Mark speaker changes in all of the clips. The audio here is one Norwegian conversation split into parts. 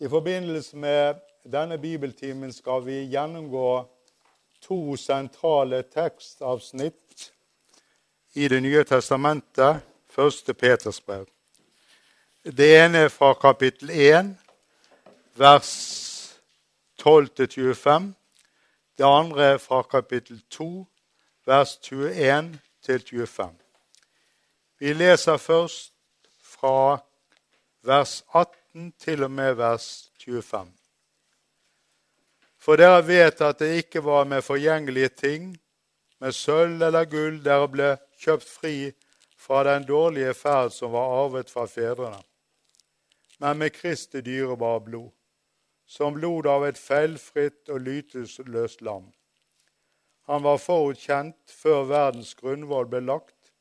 Speaker 1: I forbindelse med denne bibeltimen skal vi gjennomgå to sentrale tekstavsnitt i Det nye testamentet, første Peters brev. Det ene er fra kapittel 1, vers 12-25. Det andre er fra kapittel 2, vers 21 25. Vi leser først fra vers 18 til og med vers 25. For dere vet at det ikke var med forgjengelige ting, med sølv eller gull, dere ble kjøpt fri fra den dårlige ferd som var arvet fra fedrene, men med Kristi dyrebare blod, som blod av et feilfritt og lytesløst lam. Han var forutkjent før verdens grunnvoll ble lagt,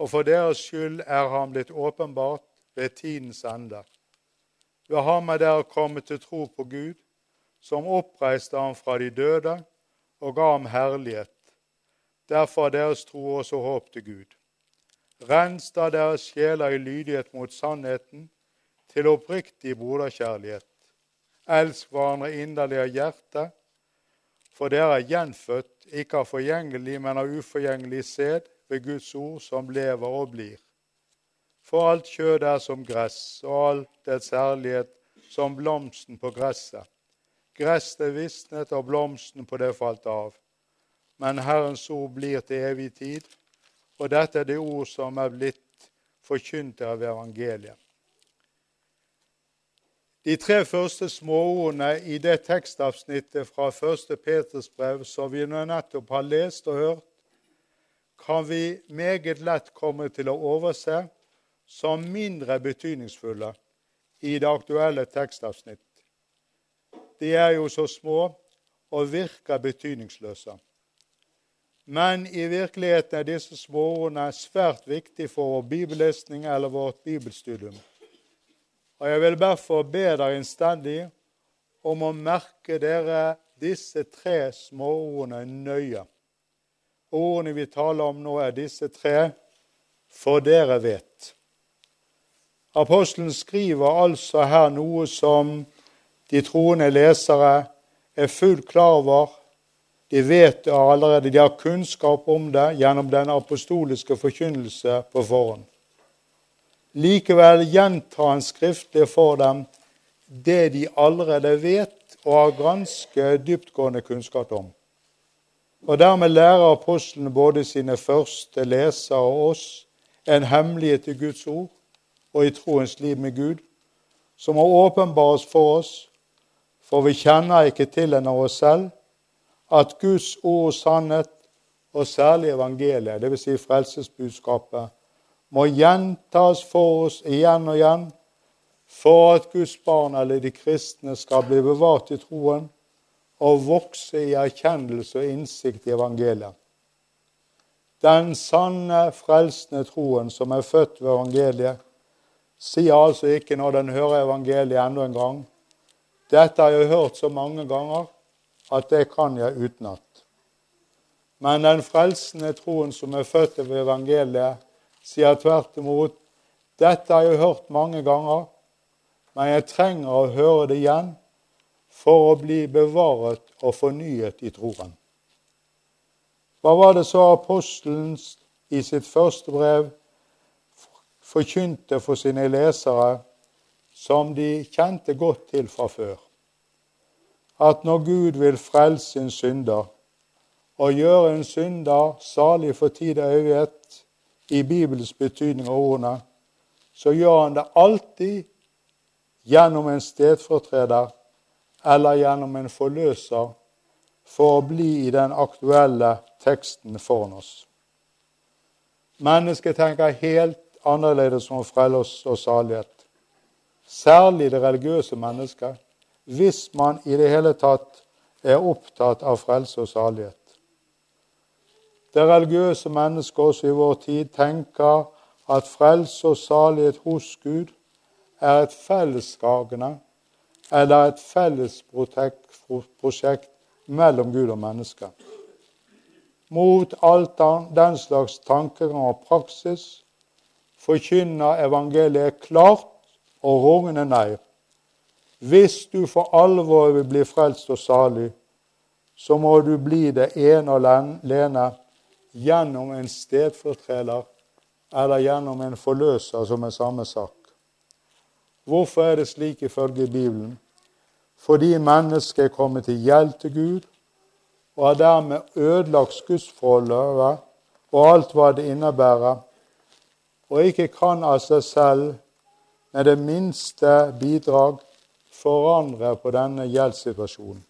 Speaker 1: og for deres skyld er han blitt åpenbart ved tidens ende. Ved ham er dere kommet til tro på Gud, som oppreiste ham fra de døde og ga ham herlighet. Derfor er deres tro også håp til Gud. Rens da deres sjeler i lydighet mot sannheten, til oppriktig broderkjærlighet. Elsk hverandre inderlig av hjertet, for dere er gjenfødt, ikke av forgjengelig, men av uforgjengelig sæd, ved Guds ord, som lever og blir. For alt kjød er som gress, og alt dets herlighet som blomsten på gresset. Gresset visnet, og blomsten på det falt av. Men Herrens ord blir til evig tid, og dette er det ord som er blitt forkynt av evangeliet. De tre første småordene i det tekstavsnittet fra 1. Peters brev som vi nå nettopp har lest og hørt, kan vi meget lett komme til å overse som mindre betydningsfulle i det aktuelle tekstavsnitt. De er jo så små og virker betydningsløse. Men i virkeligheten er disse småordene svært viktige for vår bibellesning eller vårt bibelstudium. Og jeg vil derfor be dere innstendig om å merke dere disse tre småordene nøye. Ordene vi taler om nå, er disse tre, for dere vet. Apostelen skriver altså her noe som de troende lesere er fullt klar over. De vet det allerede, de har kunnskap om det gjennom den apostoliske forkynnelse på forhånd. Likevel gjentar han skriftlig for dem det de allerede vet og har ganske dyptgående kunnskap om. Og Dermed lærer apostlene både sine første lesere og oss en hemmelighet til Guds ord og i troens liv med Gud, som må åpenbares for oss, for vi kjenner ikke til en av oss selv, at Guds ord sannhet, og særlig evangeliet, dvs. Si frelsesbudskapet, må gjentas for oss igjen og igjen for at Guds barn eller de kristne skal bli bevart i troen og vokse i erkjennelse og innsikt i evangeliet. Den sanne, frelsende troen som er født ved evangeliet, sier altså ikke når den hører evangeliet enda en gang dette har jeg hørt så mange ganger at det kan jeg utenat. Men den frelsende troen som er født ved evangeliet, sier tvert imot dette har jeg hørt mange ganger, men jeg trenger å høre det igjen for å bli bevaret og fornyet i troen. Hva var det så apostelen i sitt første brev forkynte for sine lesere, som de kjente godt til fra før? At når Gud vil frelse en synder og gjøre en synder salig for tid og evighet, i Bibelens betydning av ordene, så gjør han det alltid gjennom en stedfortreder eller gjennom en forløser for å bli i den aktuelle teksten foran oss. Mennesket tenker helt annerledes som frelse og salighet. Særlig det religiøse mennesket, hvis man i det hele tatt er opptatt av frelse og salighet. Det religiøse mennesket også i vår tid tenker at frelse og salighet hos Gud er et fellesskapende eller et fellesprosjekt mellom Gud og mennesket. Mot alt den slags tankegang og praksis forkynner evangeliet klart og rungende nei. Hvis du for alvor vil bli frelst og salig, så må du bli det ene og alene gjennom en stedfortreder eller gjennom en forløser, som er samme sak. Hvorfor er det slik ifølge Bibelen? Fordi mennesket er kommet til gjeld til Gud og har dermed ødelagt gudsforholdet og alt hva det innebærer, og ikke kan av seg selv med det minste bidrag forandre på denne gjeldssituasjonen.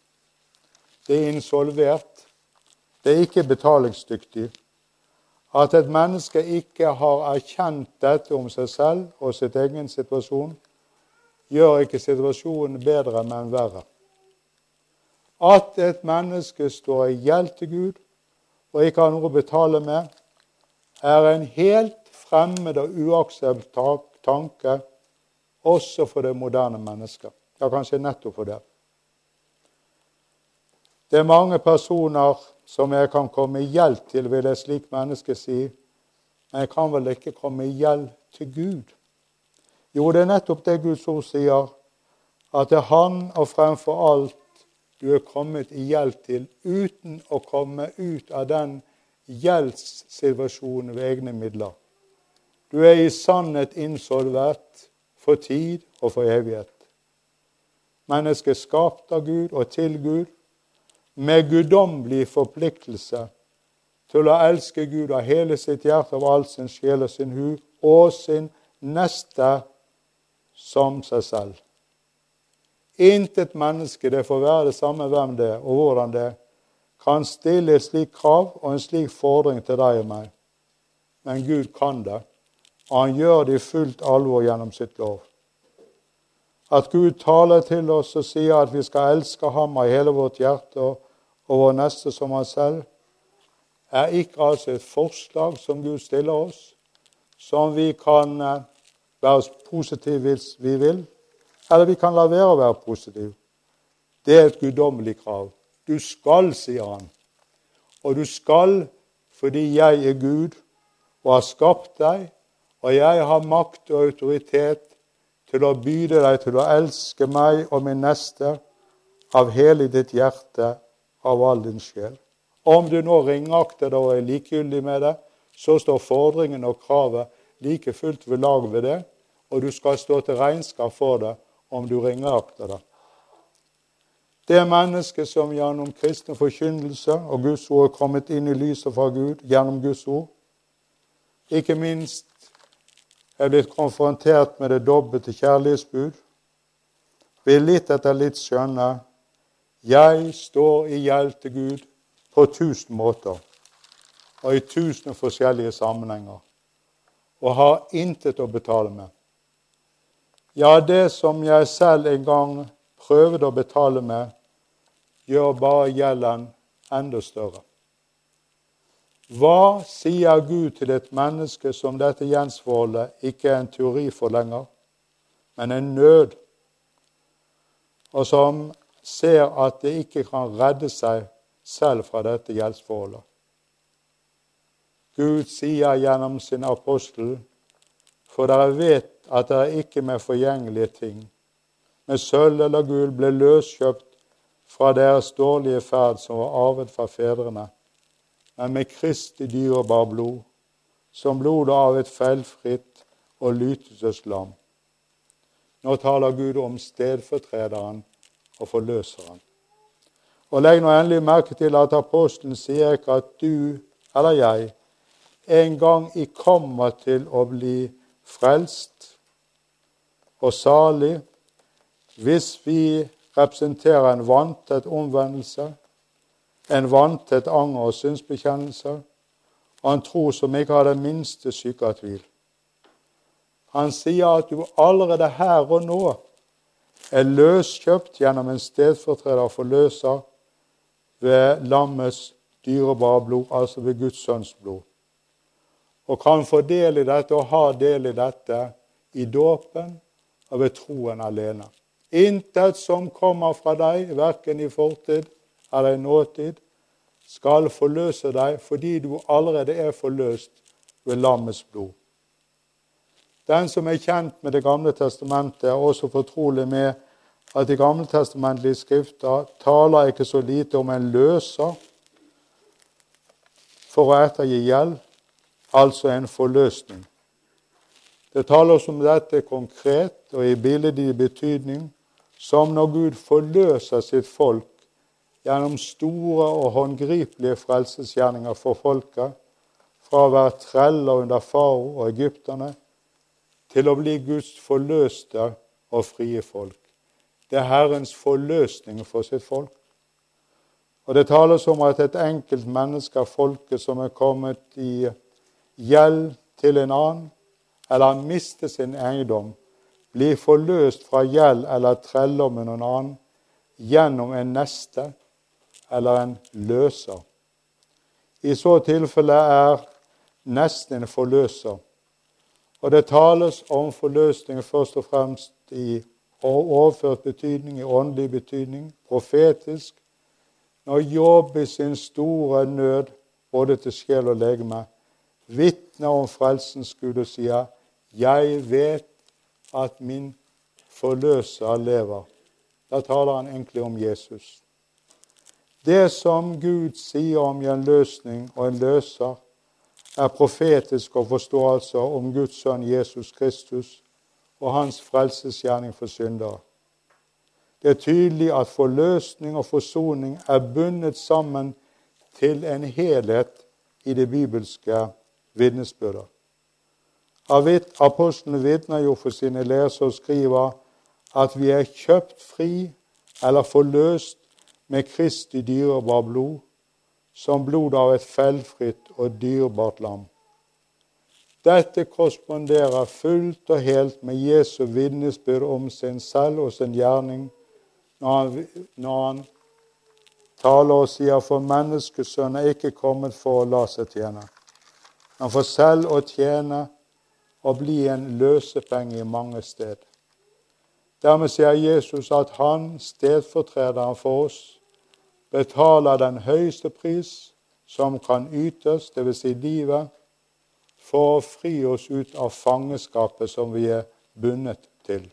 Speaker 1: Det er insolvert. Det er ikke betalingsdyktig. At et menneske ikke har erkjent dette om seg selv og sitt egen situasjon, gjør ikke situasjonen bedre, men verre. At et menneske står i gjeld til Gud og ikke har noe å betale med, er en helt fremmed og uakseptabel tanke også for det moderne mennesket. Ja, kanskje nettopp for det. Det er mange personer som jeg kan komme i gjeld til, vil et slikt menneske si. Men jeg kan vel ikke komme i gjeld til Gud? Jo, det er nettopp det Guds ord sier, at det er Han og fremfor alt du er kommet i gjeld til, uten å komme ut av den gjeldssituasjonen ved egne midler. Du er i sannhet insolvert for tid og for evighet. Mennesket skapt av Gud og til Gud, med guddommelig forpliktelse til å elske Gud av hele sitt hjerte, av all sin sjel og sin hu, og sin neste som seg selv. Intet menneske, det får være det samme hvem det er og hvordan det er, kan stille et slikt krav og en slik fordring til deg og meg. Men Gud kan det, og han gjør det i fullt alvor gjennom sitt lov. At Gud taler til oss og sier at vi skal elske ham av hele vårt hjerte og, vår neste som han selv, er ikke altså et forslag som Gud stiller oss, som vi kan eh, være positive hvis vi vil, eller vi kan la være å være positive. Det er et guddommelig krav. Du skal, sier han. Og du skal fordi jeg er Gud og har skapt deg, og jeg har makt og autoritet til å byde deg til å elske meg og min neste av hele ditt hjerte, av all din sjel. Om du nå ringakter det og er likegyldig med det, så står fordringen og kravet like fullt ved lag ved det, og du skal stå til regnskap for det om du ringakter det. Det mennesket som gjennom kristen forkynnelse og Guds ord er kommet inn i lyset fra Gud gjennom Guds ord, ikke minst er blitt konfrontert med det dobbelte kjærlighetsbud, vil litt etter litt skjønne jeg står i gjeld til Gud på tusen måter og i tusen forskjellige sammenhenger og har intet å betale med. Ja, det som jeg selv en gang prøvde å betale med, gjør bare gjelden enda større. Hva sier Gud til et menneske som dette gjensforholdet ikke er en teori for lenger, men en nød, og som ser at det ikke kan redde seg selv fra dette gjeldsforholdet? Gud sier gjennom sin apostel, for dere vet at det er ikke med forgjengelige ting, med sølv eller gull, ble løskjøpt fra deres dårlige ferd som var arvet fra fedrene, men med Kristi dyrebare blod, som blodet av et feilfritt og lytelseslam. lam. Nå taler Gud om stedfortrederen og forløseren. Og Legg nå endelig merke til at apostelen sier ikke at du eller jeg en gang i kommer til å bli frelst og salig hvis vi representerer en vanntett omvendelse, en vanntett anger- og synsbekjennelse, og en tro som ikke har det minste skygge av tvil. Han sier at du allerede her og nå er løskjøpt gjennom en stedfortreder og forløser ved lammets dyrebare blod, altså ved Guds sønns blod. Og kan få del i dette og ha del i dette i dåpen og ved troen alene. Intet som kommer fra deg, verken i fortid eller i nåtid, skal forløse deg fordi du allerede er forløst ved lammets blod. Den som er kjent med Det gamle testamentet, er også fortrolig med at de gammeltestamentlige skrifter taler ikke så lite om en løser for å ettergi gjeld, altså en forløsning. Det tales om dette konkret og i billedlig betydning, som når Gud forløser sitt folk gjennom store og håndgripelige frelsesgjerninger for folket, fra å være treller under farao og egypterne til å bli Guds forløste og frie folk. Det er Herrens forløsning for sitt folk. Og Det tales om at et enkelt menneske av folket som er kommet i gjeld til en annen, eller har mistet sin eiendom, blir forløst fra gjeld eller trelldom med noen annen gjennom en neste eller en løser. I så tilfelle er nesten en forløser. Og det tales om forløsning først og fremst i overført betydning, i åndelig betydning, profetisk. Når Jobb i sin store nød, både til sjel og legeme, vitner om frelsens Gud og sier 'Jeg vet at min forløser lever'. Da taler han egentlig om Jesus. Det som Gud sier om en løsning og en løser, er profetisk å forstå altså om Guds sønn Jesus Kristus og hans frelsesgjerning for syndere. Det er tydelig at forløsning og forsoning er bundet sammen til en helhet i det bibelske vitnesbyrdet. Apostlene vitner jo for sine lesere og skriver at vi er kjøpt fri eller forløst med Kristi dyrebar blod, som blod av et feilfritt og dyrebart lam. Dette korresponderer fullt og helt med Jesu vitnesbyrd om sin selv og sin gjerning når han, når han taler og sier for menneskesønnen er ikke kommet for å la seg tjene, men for selv å tjene og bli en løsepenge i mange steder. Dermed sier Jesus at han, stedfortrederen for oss, betaler den høyeste pris som kan ytes, dvs. Si livet, for å fri oss ut av fangenskapet som vi er bundet til.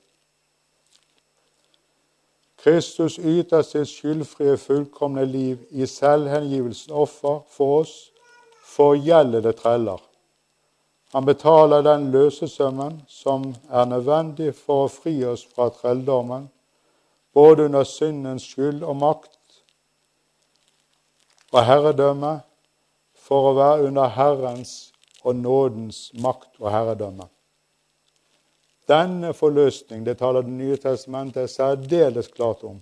Speaker 1: Kristus yter sitt skyldfrie, fullkomne liv i selvhengivelsen offer for oss for gjeldede treller. Han betaler den løsesømmen som er nødvendig for å fri oss fra trelldommen, både under syndens skyld og makt og herredømme, for å være under Herrens og nådens makt og herredømme. Denne forløsning, det taler Det nye testamentet særdeles klart om,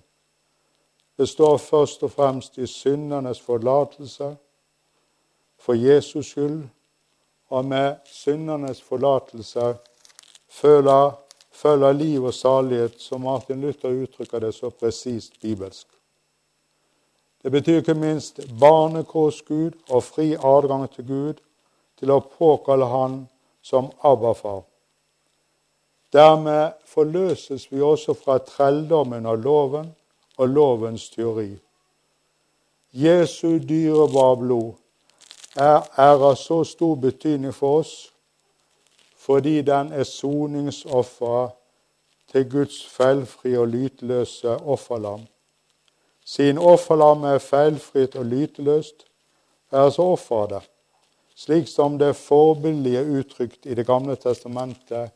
Speaker 1: består først og fremst i syndernes forlatelse for Jesus skyld, og med syndernes forlatelse følger, følger liv og salighet, som Martin Luther uttrykker det så presist bibelsk. Det betyr ikke minst barnekårsgud og fri adgang til Gud til å påkalle Han som Abba-far. Dermed forløses vi også fra trelldommen av loven og lovens teori. Jesu dyrebare blod er, er av så stor betydning for oss fordi den er soningsofferet til Guds feilfrie og lytløse offerlam. Siden offerlammet er feilfritt og lyteløst, er altså offeret det slik som det forbildelige uttrykt i Det gamle testamentet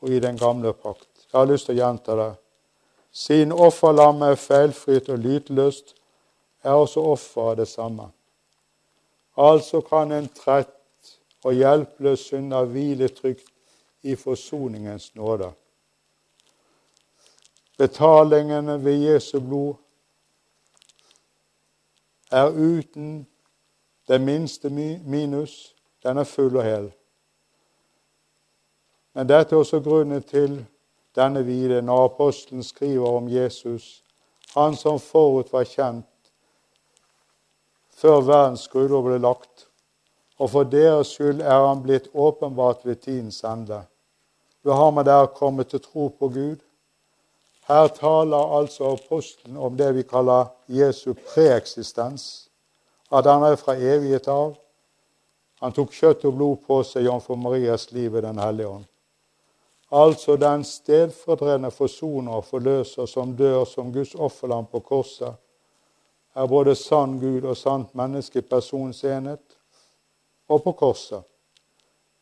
Speaker 1: og i den gamle pakt. Jeg har lyst til å gjenta det. Siden offerlammet er feilfritt og lyteløst, er også offeret det samme. Altså kan en trett og hjelpeløs synder hvile trygt i forsoningens nåde. Betalingene ved Jesu blod er uten det minste minus, den er full og hel. Men dette er også grunnen til denne hvile når apostelen skriver om Jesus, han som forut var kjent før verdens grunnlov ble lagt. Og for deres skyld er han blitt åpenbart ved tidens ende. Du har med der kommet til tro på Gud. Her taler altså apostelen om det vi kaller Jesu preeksistens at han er fra evighet av. Han tok kjøtt og blod på seg jomfru Marias liv i Den hellige ånd. altså den stedfordrende forsoner og forløser som dør som Guds offerlam på korset, er både sann Gud og sant menneske i persons enhet, og på korset.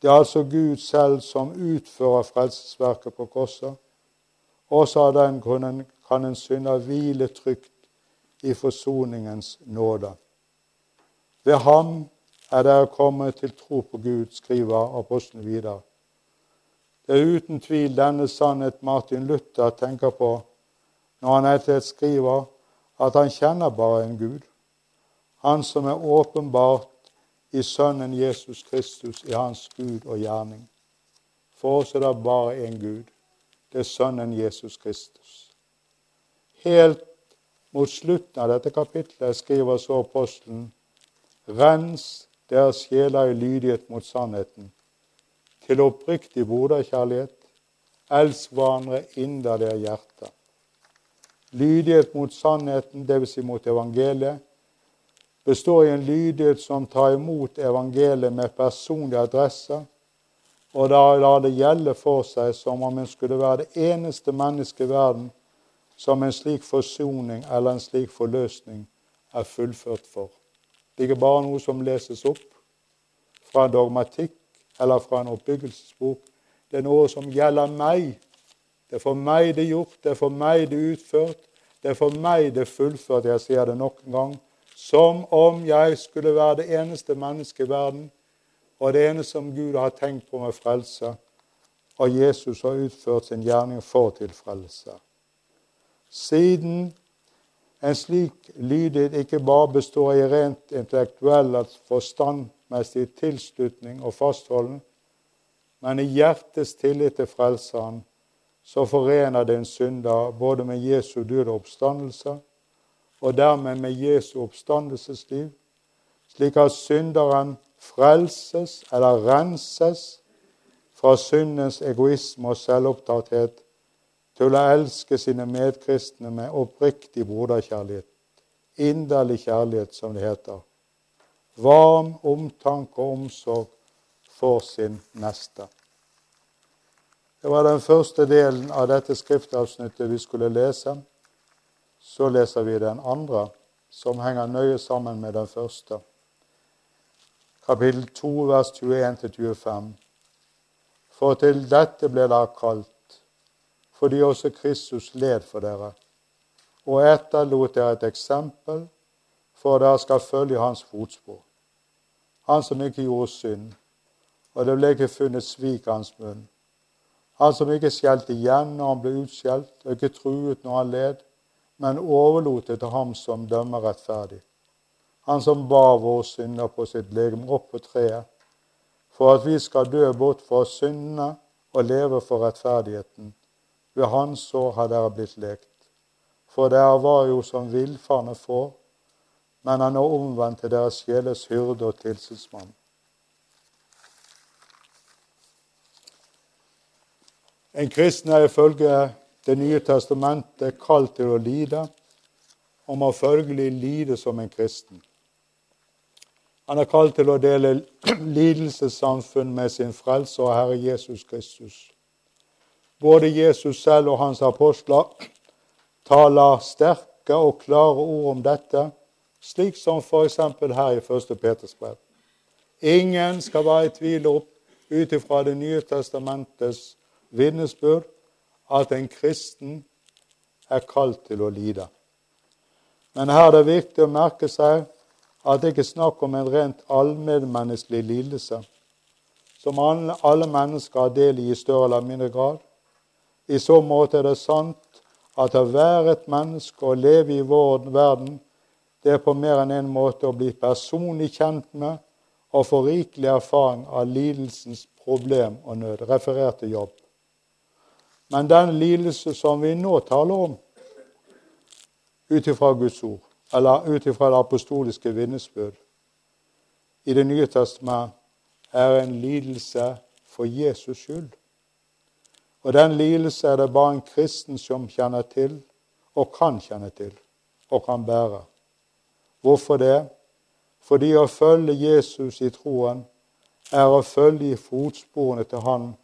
Speaker 1: Det er altså Gud selv som utfører frelsesverket på korset. Også av den grunnen kan en synder hvile trygt i forsoningens nåde. Ved ham er dere kommet til tro på Gud, skriver apostelen videre. Det er uten tvil denne sannhet Martin Luther tenker på når han etter skriver at han kjenner bare en Gud, han som er åpenbart i Sønnen Jesus Kristus, i hans Gud og gjerning. For oss er det bare én Gud. Det er Sønnen Jesus Kristus. Helt mot slutten av dette kapitlet skriver så apostelen Rens deres sjeler i lydighet mot sannheten, til oppriktig broderkjærlighet, elsk hverandre inderlig av hjertet. Lydighet mot sannheten, dvs. Si mot evangeliet, består i en lydighet som tar imot evangeliet med personlig adresse, og da la det gjelde for seg som om en skulle være det eneste mennesket i verden som en slik forsoning eller en slik forløsning er fullført for. Det er ikke bare noe som leses opp fra en dogmatikk eller fra en oppbyggelsesbok. Det er noe som gjelder meg. Det er for meg det er gjort, det er for meg det er utført, det er for meg det er fullført. Jeg sier det nok en gang. Som om jeg skulle være det eneste mennesket i verden, og det eneste som Gud har tenkt på med frelse, og Jesus har utført sin gjerning for tilfredsstillelse. Siden en slik lydighet ikke bare består i rent intellektuell forstandmessig tilslutning og fastholden, men i hjertets tillit til Frelseren, så forener det en synder både med Jesu død og oppstandelse, og dermed med Jesu oppstandelsesliv, slik at synderen frelses eller renses fra syndens egoisme og selvopptatthet til å elske sine medkristne med oppriktig broderkjærlighet, inderlig kjærlighet, som det heter, varm omtanke og omsorg for sin neste. Det var den første delen av dette skriftavsnittet vi skulle lese. Så leser vi den andre, som henger nøye sammen med den første. Kapittel 2, vers 21-25. For til dette ble dere kalt fordi også Kristus led for dere, og etterlot dere et eksempel for dere skal følge hans fotspor. Han som ikke gjorde synd, og det ble ikke funnet svik av hans munn. Han som ikke skjelte igjen når han ble utskjelt, og ikke truet når han led, men overlot det til ham som dømmer rettferdig. Han som bar våre synder på sitt legeme opp på treet, for at vi skal dø bort fra syndene og leve for rettferdigheten. Ved hans sår har dere blitt lekt. For dere var jo som villfarne får, men han er omvendt til deres sjeles hyrde og tilsynsmann. En kristen er ifølge Det nye testamentet kalt til å lide, og må følgelig lide som en kristen. Han er kalt til å dele lidelsessamfunn med sin frelser og Herre Jesus Kristus. Både Jesus selv og hans apostler taler sterke og klare ord om dette, slik som f.eks. her i 1. Peters brev. Ingen skal være i tvil opp ut ifra Det nye testamentets vitnesbyrd at en kristen er kalt til å lide. Men her er det viktig å merke seg at det ikke er snakk om en rent allmennmenneskelig lidelse, som alle mennesker har del i i større eller mindre grad. I så måte er det sant at å være et menneske og leve i vår verden, det er på mer enn en måte å bli personlig kjent med og få rikelig erfaring av lidelsens problem og nød. Referert til jobb. Men den lidelse som vi nå taler om, ut ifra Guds ord, eller ut ifra det apostoliske vitnesbyrd i Det nye testamentet, er en lidelse for Jesus skyld. Og den lidelse er det bare en kristen som kjenner til, og kan kjenne til, og kan bære. Hvorfor det? Fordi å følge Jesus i troen er å følge i fotsporene til Han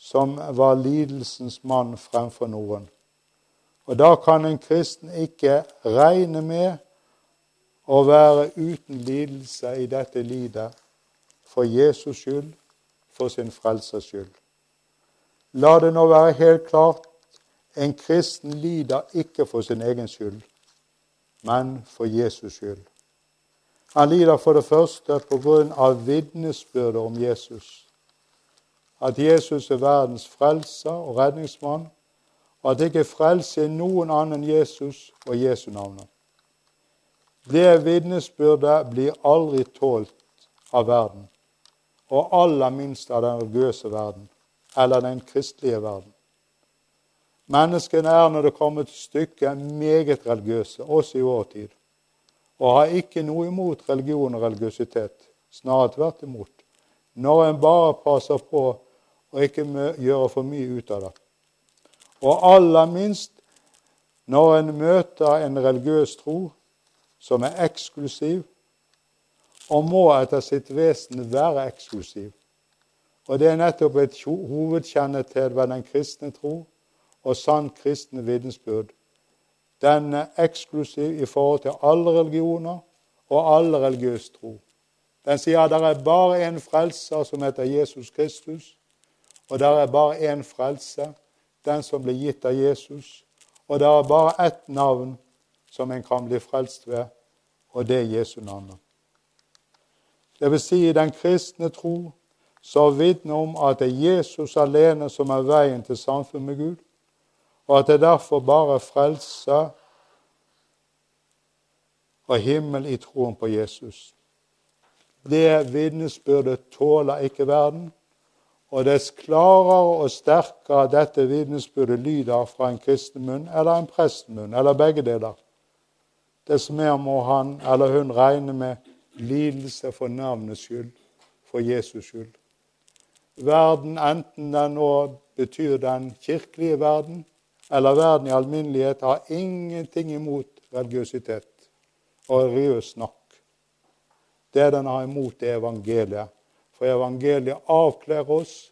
Speaker 1: som var lidelsens mann fremfor noen. Og da kan en kristen ikke regne med å være uten lidelse i dette livet for Jesus skyld, for sin frelsers skyld. La det nå være helt klart en kristen lider ikke for sin egen skyld, men for Jesus skyld. Han lider for det første på grunn av vitnesbyrdet om Jesus. At Jesus er verdens frelser og redningsmann, at ikke frelse er noen annen Jesus og Jesu navnet. Det vitnesbyrdet blir aldri tålt av verden, og aller minst av den religiøse verden eller den kristelige verden. Menneskene er, når det kommer til stykket, meget religiøse, også i vår tid, og har ikke noe imot religion og religiøsitet. Snarere tvert imot. Når en bare passer på å ikke gjøre for mye ut av det. Og aller minst når en møter en religiøs tro som er eksklusiv, og må etter sitt vesen være eksklusiv. Og Det er nettopp et hovedkjennetegn ved den kristne tro og sann kristne vitensbyrd. Den er eksklusiv i forhold til alle religioner og alle religiøs tro. Den sier at det er bare én frelser som heter Jesus Kristus, og det er bare én frelse, den som ble gitt av Jesus. Og det er bare ett navn som en kan bli frelst ved, og det er Jesu navn. Det vil si i den kristne tro så vitner om at det er Jesus alene som er veien til samfunn med Gud, og at det derfor bare er frelse og himmel i troen på Jesus. Det vitnesbyrdet tåler ikke verden, og dess klarere og sterkere dette vitnesbyrdet lyder fra en kristen munn eller en prestemunn, eller begge deler, dess mer må han eller hun regne med lidelse for navnets skyld, for Jesus skyld verden, enten den nå betyr den kirkelige verden eller verden i alminnelighet, har ingenting imot religiøsitet og religiøs snakk. Det den har imot, er evangeliet. For evangeliet avkler oss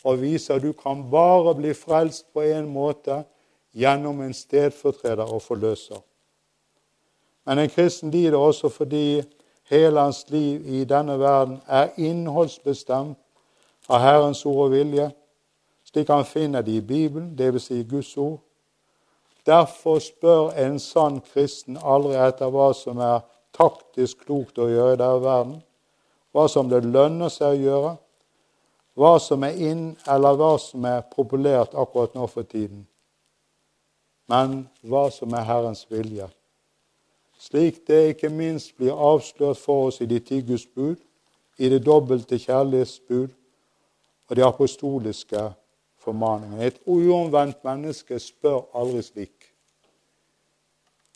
Speaker 1: og viser at du kan bare bli frelst på én måte gjennom en stedfortreder og forløser. Men en kristen lider også fordi hele hans liv i denne verden er innholdsbestemt av Herrens ord og vilje, slik han finner det i Bibelen, dvs. Si Guds ord. Derfor spør en sann kristen aldri etter hva som er taktisk klokt å gjøre i denne verden, hva som det lønner seg å gjøre, hva som er inn, eller hva som er populært akkurat nå for tiden, men hva som er Herrens vilje. Slik det ikke minst blir avslørt for oss i de ti Guds bud, i det dobbelte kjærlighetsbud og de apostoliske formaningene. Et uomvendt menneske spør aldri slik.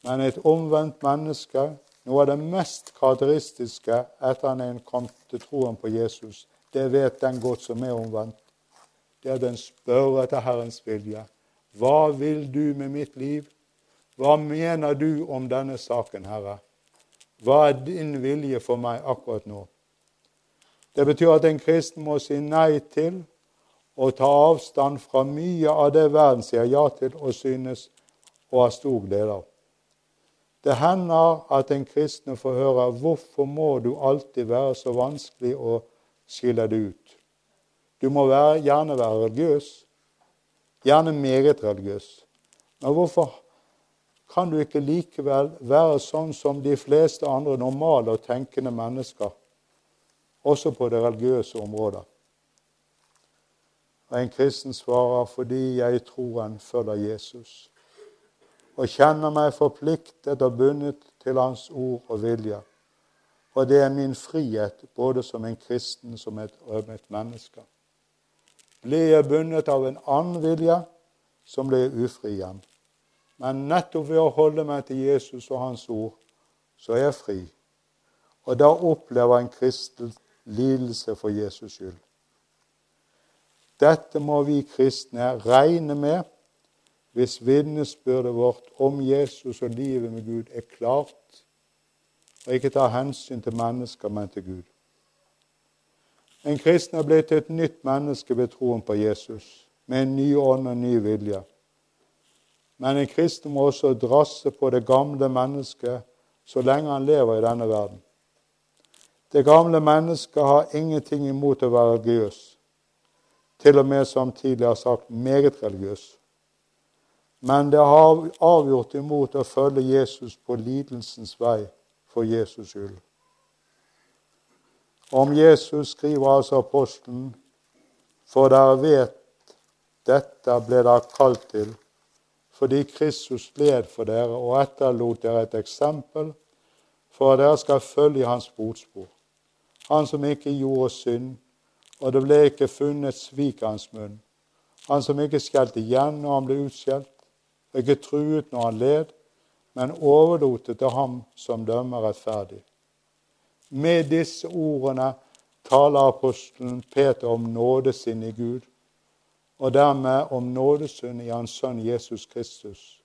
Speaker 1: Men et omvendt menneske, noe av det mest karakteristiske etter at en kom til troen på Jesus, det vet den godt som er omvendt. Det er den spør etter Herrens vilje. Hva vil du med mitt liv? Hva mener du om denne saken, Herre? Hva er din vilje for meg akkurat nå? Det betyr at en kristen må si nei til og ta avstand fra mye av det verden sier ja til og synes og har stor glede av. Det hender at en kristen får høre 'Hvorfor må du alltid være så vanskelig å skille det ut?' Du må være, gjerne være religiøs, gjerne meget religiøs. Men hvorfor kan du ikke likevel være sånn som de fleste andre normale og tenkende mennesker også på det religiøse området. Og En kristen svarer fordi jeg i troen følger Jesus og kjenner meg forpliktet og bundet til Hans ord og vilje. Og det er min frihet både som en kristen som et, og menneske. Blir jeg bundet av en annen vilje, så blir jeg ufri igjen. Men nettopp ved å holde meg til Jesus og Hans ord, så er jeg fri. Og da opplever en kristen lidelse for Jesus skyld. Dette må vi kristne regne med hvis vitnesbyrdet vårt om Jesus og livet med Gud er klart, og ikke tar hensyn til mennesker, men til Gud. En kristen er blitt et nytt menneske ved troen på Jesus, med en ny ånd og en ny vilje. Men en kristen må også drasse på det gamle mennesket så lenge han lever i denne verden. Det gamle mennesket har ingenting imot å være religiøs, til og med som tidligere sagt meget religiøs. Men det har avgjort imot å følge Jesus på lidelsens vei for Jesus skyld. Om Jesus skriver altså apostelen, for dere vet dette ble dere kalt til, fordi Kristus led for dere og etterlot dere et eksempel for at dere skal følge hans fotspor. Han som ikke gjorde synd, og det ble ikke funnet svik av hans munn. Han som ikke skjelte igjen når han ble utskjelt, ikke truet når han led, men overlot det til ham som dømmer rettferdig. Med disse ordene taler apostelen Peter om nådesinn i Gud og dermed om nådesynd i Hans Sønn Jesus Kristus,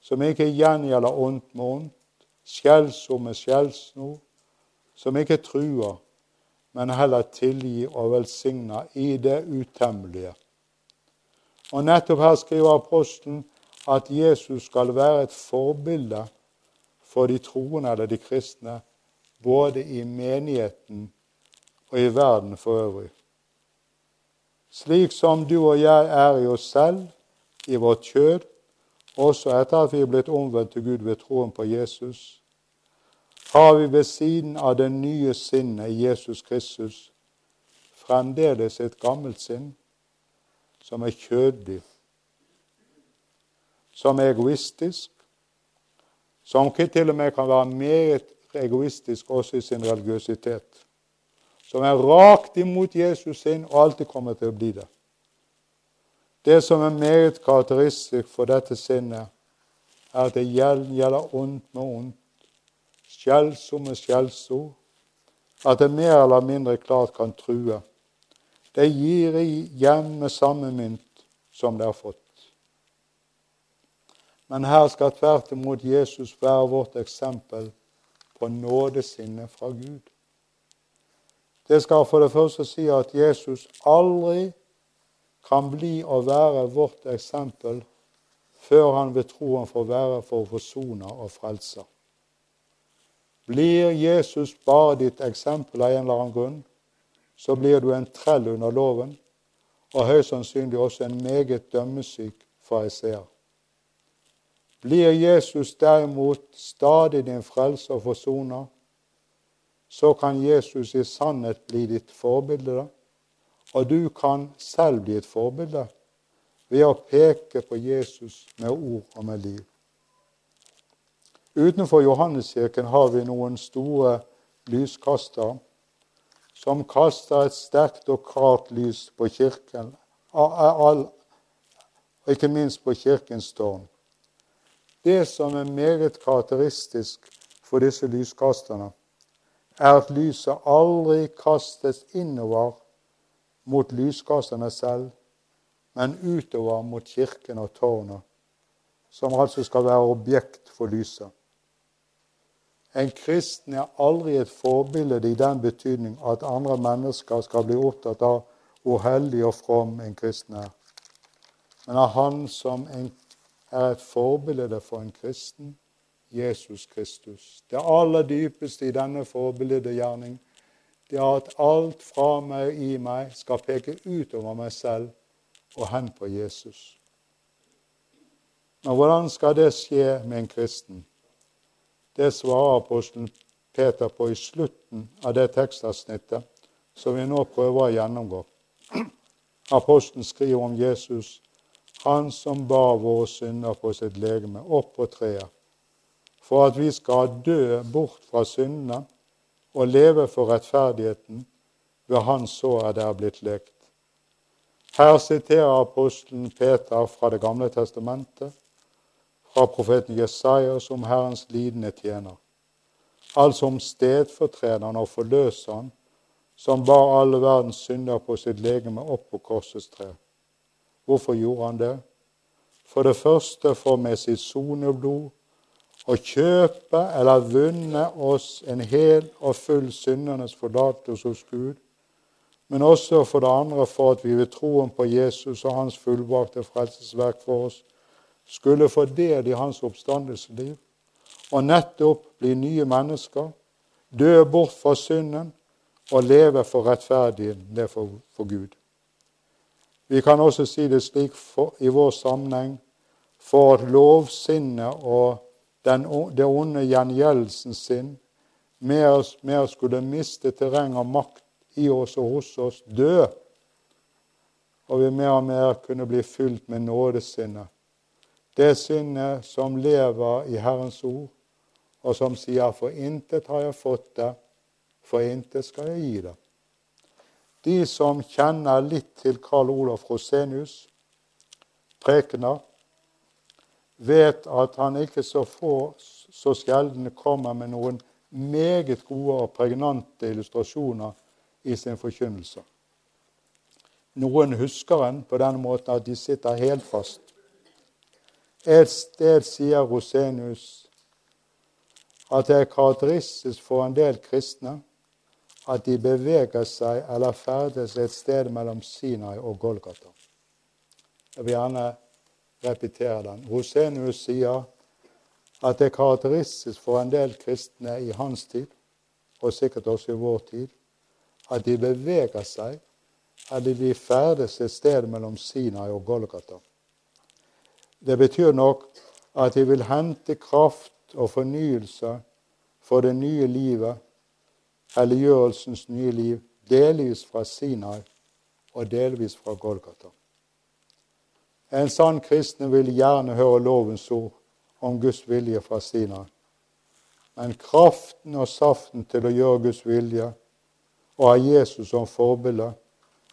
Speaker 1: som ikke gjengjelder ondt med ondt, skjellsord med skjellsnor, som ikke truer, men heller tilgi og velsigner i det utemmelige. Og nettopp her skriver apostelen at Jesus skal være et forbilde for de troende eller de kristne, både i menigheten og i verden for øvrig. Slik som du og jeg er i oss selv, i vårt kjød, også etter at vi er blitt omvendt til Gud ved troen på Jesus, har vi ved siden av det nye sinnet i Jesus Kristus fremdeles et gammelt sinn som er kjødelig, som er egoistisk, som til og med kan være meget egoistisk også i sin religiøsitet som er rakt imot Jesus sin og alltid kommer til å bli det. Det som er meget karakteristisk for dette sinnet, er at det gjelder ondt med ondt, skjellsord med skjellsord, at det mer eller mindre klart kan true. Det gir igjen med samme mynt som det har fått. Men her skal tvert imot Jesus være vårt eksempel på nådesinnet fra Gud. Det skal for det første si at Jesus aldri kan bli å være vårt eksempel før han ved troen får være for forsoner og frelser. Blir Jesus bare ditt eksempel av en eller annen grunn, så blir du en trell under loven, og høyst sannsynlig også en meget dømmesyk fariseer. Blir Jesus derimot stadig din frelser og forsoner, så kan Jesus i sannhet bli ditt forbilde. Og du kan selv bli et forbilde ved å peke på Jesus med ord og med liv. Utenfor Johanneskirken har vi noen store lyskastere som kaster et sterkt og klart lys på kirken, og ikke minst på kirkens tårn. Det som er meget karakteristisk for disse lyskasterne, er at lyset aldri kastes innover mot lyskasterne selv, men utover mot kirken og tårnet, som altså skal være objekt for lyset. En kristen er aldri et forbilde i den betydning at andre mennesker skal bli opptatt av hvor hellig og from en kristen er, men av han som er et forbilde for en kristen, Jesus Kristus. Det aller dypeste i denne forbildegjerning det er at alt fra meg i meg skal peke utover meg selv og hen på Jesus. Men hvordan skal det skje med en kristen? Det svarer apostelen Peter på i slutten av det tekstavsnittet som vi nå prøver å gjennomgå. Apostelen skriver om Jesus, han som bar våre synder på sitt legeme opp på treet for at vi skal dø bort fra syndene og leve for rettferdigheten ved Han så er der blitt lekt. Her siterer apostelen Peter fra Det gamle testamentet, fra profeten Jesajas om Herrens lidende tjener, altså om stedfortrederen og forløseren som bar alle verdens synder på sitt legeme opp på korsets tre. Hvorfor gjorde han det? For det første for med sitt soneblod å kjøpe eller vunne oss en hel og full syndernes forlatelse hos Gud, men også for det andre for at vi ved troen på Jesus og hans fullbrakte frelsesverk for oss skulle få del i hans oppstandelsesliv og nettopp bli nye mennesker, dø bort fra synden og leve for rettferdighet for, for Gud. Vi kan også si det slik for, i vår sammenheng for at lovsinnet og den, det onde gjengjeldelsen sin mer, mer skulle miste terreng og makt i oss og hos oss, dø, og vi mer og mer kunne bli fylt med nådesinnet. Det sinnet som lever i Herrens ord, og som sier 'for intet har jeg fått det, for intet skal jeg gi det'. De som kjenner litt til Karl Olof Rosenius, prekener, vet at han ikke så få så sjelden kommer med noen meget gode og pregnante illustrasjoner i sin forkynnelse. Noen husker en på den måten at de sitter helt fast. Et sted sier Rosenius at det er karakteristisk for en del kristne at de beveger seg eller ferdes et sted mellom Sinai og Golgata. Jeg vil gjerne repetere den. Rosenius sier at det er karakteristisk for en del kristne i hans tid, og sikkert også i vår tid, at de beveger seg, eller de ferdes et sted mellom Sinai og Golgata. Det betyr nok at de vil hente kraft og fornyelse for det nye livet, helliggjørelsens nye liv, delvis fra Sinai og delvis fra Golgata. En sann kristen vil gjerne høre lovens ord om Guds vilje fra Sinai. Men kraften og saften til å gjøre Guds vilje og ha Jesus som forbilde,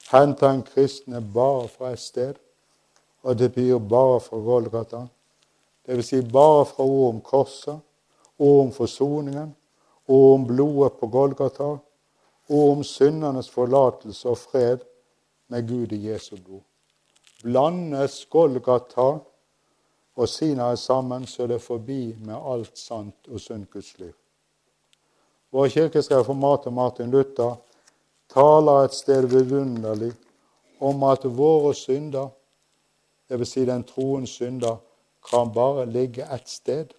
Speaker 1: henter en kristne bare fra et sted, og det blir bare fra Golgata. Dvs. Si bare fra ord om korset, ord om forsoningen, ord om blodet på Golgata, og om syndernes forlatelse og fred med Gud i Jesu blod. Blandes Golgata og Sinai sammen, så det er forbi med alt sant og sunt Guds liv. Vår kirkes reformator Martin Luther taler et sted vidunderlig om at våre synder, dvs. Si den troens synder, kan bare ligge ett sted.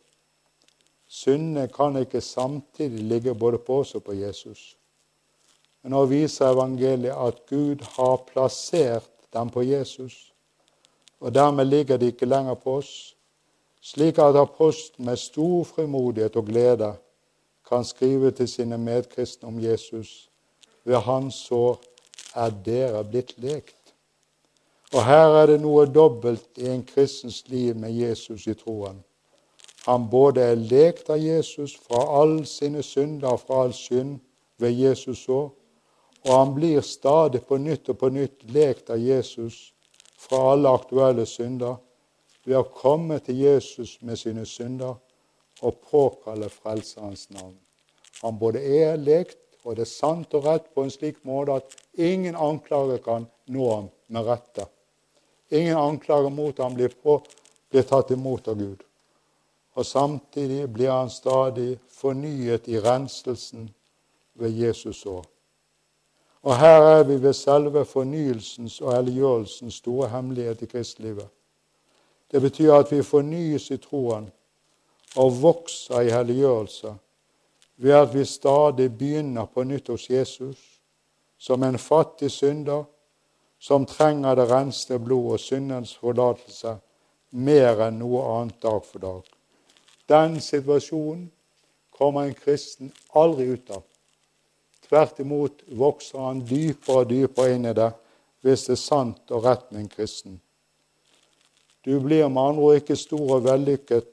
Speaker 1: Syndene kan ikke samtidig ligge både på oss og på Jesus. Men nå viser evangeliet at Gud har plassert dem på Jesus, og dermed ligger de ikke lenger på oss, slik at apostelen med stor frimodighet og glede kan skrive til sine medkristne om Jesus ved hans sår er dere blitt lekt. Og her er det noe dobbelt i en kristens liv med Jesus i troen. Han både er lekt av Jesus fra all sine synder og fra all synd ved Jesus òg, og han blir stadig på nytt og på nytt lekt av Jesus fra alle aktuelle synder ved å komme til Jesus med sine synder og påkalle Frelserens navn. Han både er lekt og det er sant og rett på en slik måte at ingen anklager kan nå ham med rette. Ingen anklager mot ham blir, på, blir tatt imot av Gud. Og samtidig blir han stadig fornyet i renselsen ved Jesus år. Og her er vi ved selve fornyelsens og helliggjørelsens store hemmelighet i kristelivet. Det betyr at vi fornyes i troen og vokser i helliggjørelse ved at vi stadig begynner på nytt hos Jesus, som en fattig synder som trenger det renste blod og syndens forlatelse mer enn noe annet dag for dag. Den situasjonen kommer en kristen aldri ut av. Tvert imot vokser han dypere og dypere inn i det hvis det er sant og rett med en kristen. Du blir med andre ord ikke stor og vellykket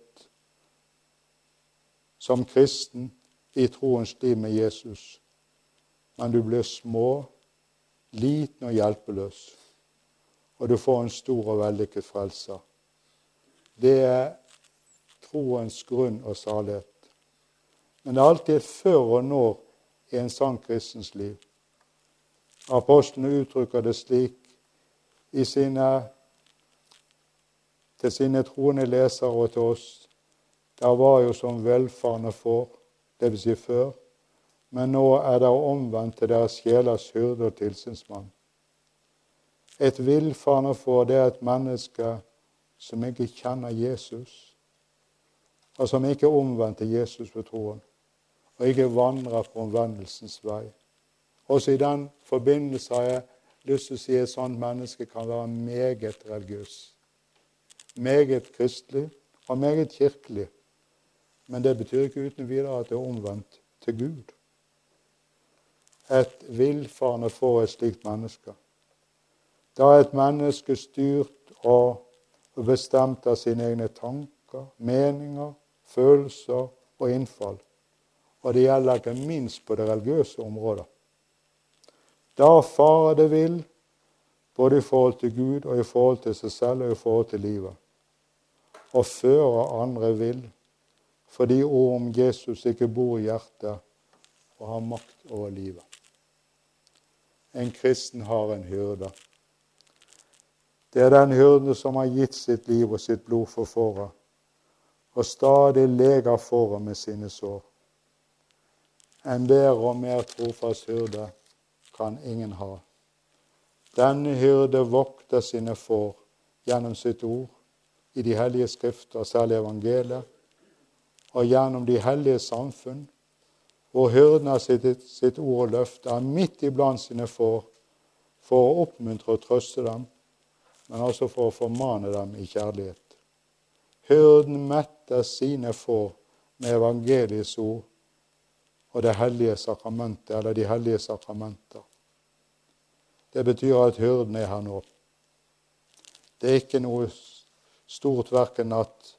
Speaker 1: som kristen i troens liv med Jesus, men du blir små, liten og hjelpeløs, og du får en stor og vellykket frelser. Det er troens grunn og salighet. Men det er alltid før og når i en sann kristens liv. Apostlene uttrykker det slik sine, til sine troende lesere og til oss. Der var jo som velfarne får dvs. Si før, men nå er dere omvendt til deres sjelers hyrde og tilsynsmann. Et villfarne får det er et menneske som ikke kjenner Jesus, og som ikke omvendt til Jesus ved troen, og ikke vandrer på omvendelsens vei. Også i den forbindelse har jeg lyst til å si at et sånt menneske kan være meget religiøs. Meget kristelig og meget kirkelig. Men det betyr ikke uten videre at det er omvendt til Gud. Et villfarende får et slikt menneske. Da er et menneske styrt og bestemt av sine egne tanker, meninger, følelser og innfall. Og det gjelder ikke minst på det religiøse området. Da farer det vill, både i forhold til Gud og i forhold til seg selv og i forhold til livet. Og fører andre vill, fordi ord om Jesus ikke bor i hjertet og har makt over livet. En kristen har en hyrde. Det er den hyrden som har gitt sitt liv og sitt blod for fåret, og stadig leger fåret med sine sår. En bedre og mer trofast hyrde kan ingen ha. Denne hyrde vokter sine får gjennom sitt ord, i de hellige skrifter, særlig evangeliet, og gjennom de hellige samfunn, hvor hyrden har sitt, sitt ord og løfte er midt iblant sine får for å oppmuntre og trøste dem, men også for å formane dem i kjærlighet. Hyrden metter sine få med evangeliets ord og det hellige sakramentet, eller de hellige sakramenter. Det betyr at hyrden er her nå. Det er ikke noe stort verken at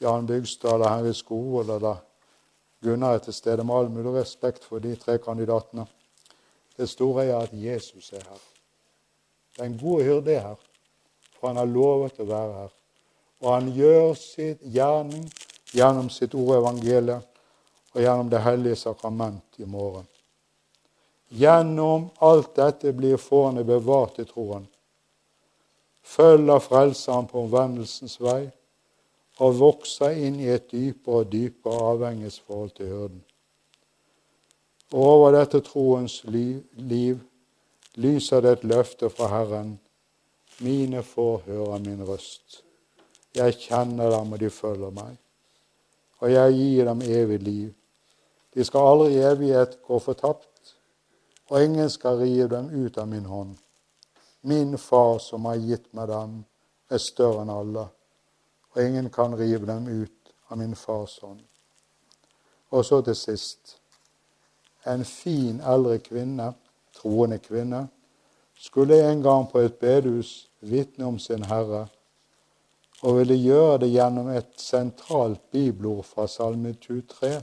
Speaker 1: Jan Bygstad eller Henry Skovold eller Gunnar er til stede, med all mulig respekt for de tre kandidatene. Det store er at Jesus er her. Den gode hyrde er her, for han har lovet å være her. Og han gjør sitt gjerning gjennom sitt ord evangeliet og gjennom Det hellige sakrament i morgen. Gjennom alt dette blir fårene bevart i troen, følger Frelseren på omvendelsens vei og vokser inn i et dypere og dypere avhengighetsforhold til hyrden. Og over dette troens liv, liv lyser det et løfte fra Herren. Mine får høre min røst. Jeg kjenner dem, og de følger meg. Og jeg gir dem evig liv. De skal aldri i evighet gå fortapt og ingen skal rive dem ut av min hånd. Min far som har gitt meg dem, er større enn alle, og ingen kan rive dem ut av min fars hånd. Og så til sist. En fin eldre kvinne, troende kvinne, skulle en gang på et bedehus vitne om sin Herre, og ville gjøre det gjennom et sentralt bibelord fra Salme 23,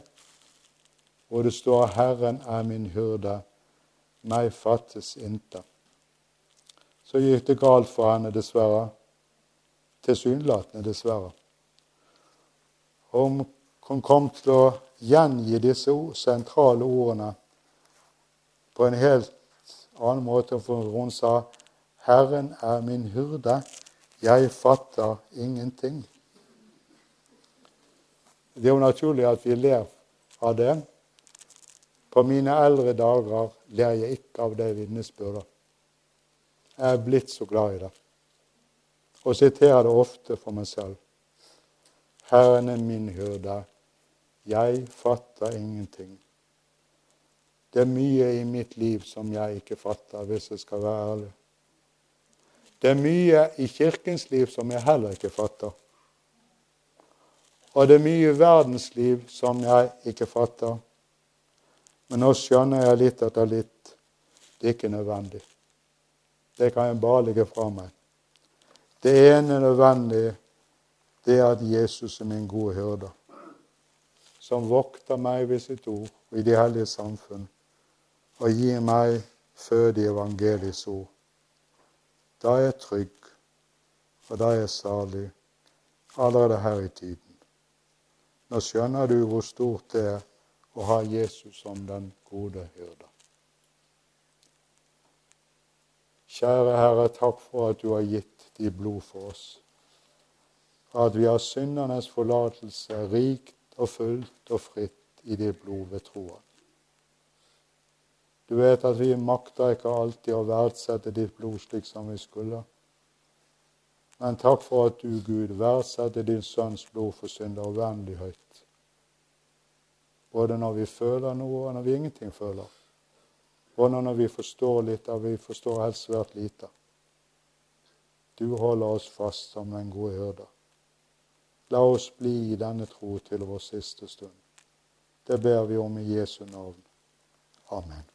Speaker 1: hvor det står 'Herren er min hyrde' meg fattes intet. Så gikk det galt for henne, dessverre. Tilsynelatende, dessverre. Om hun kom til å gjengi disse sentrale ordene på en helt annen måte, for hun sa 'Herren er min hyrde, jeg fatter ingenting'. Det er jo naturlig at vi ler av det. På mine eldre dager ler jeg ikke av det vitnesbyrdet. Jeg er blitt så glad i det, og siterer det ofte for meg selv. Herren er min hyrde, jeg fatter ingenting. Det er mye i mitt liv som jeg ikke fatter, hvis jeg skal være ærlig. Det er mye i Kirkens liv som jeg heller ikke fatter. Og det er mye i verdens liv som jeg ikke fatter. Men nå skjønner jeg litt etter litt det er ikke nødvendig. Det kan jeg bare legge fra meg. Det ene nødvendige, det er at Jesus er min gode hyrde, som vokter meg ved sitt ord og i de hellige samfunn, og gir meg føde i ord. Da er jeg trygg, og da er jeg salig, allerede her i tiden. Nå skjønner du hvor stort det er å ha Jesus som den gode hyrde. Kjære Herre, takk for at du har gitt ditt blod for oss. At vi har syndernes forlatelse rikt og fullt og fritt i ditt blod ved troen. Du vet at vi makter ikke alltid å verdsette ditt blod slik som vi skulle. Men takk for at du, Gud, verdsetter din sønns blod for synder uendelig høyt. Både når vi føler noe, og når vi ingenting føler. Både når vi forstår litt, og vi forstår helt svært lite. Du holder oss fast som en god hyrde. La oss bli i denne tro til vår siste stund. Det ber vi om i Jesu navn. Amen.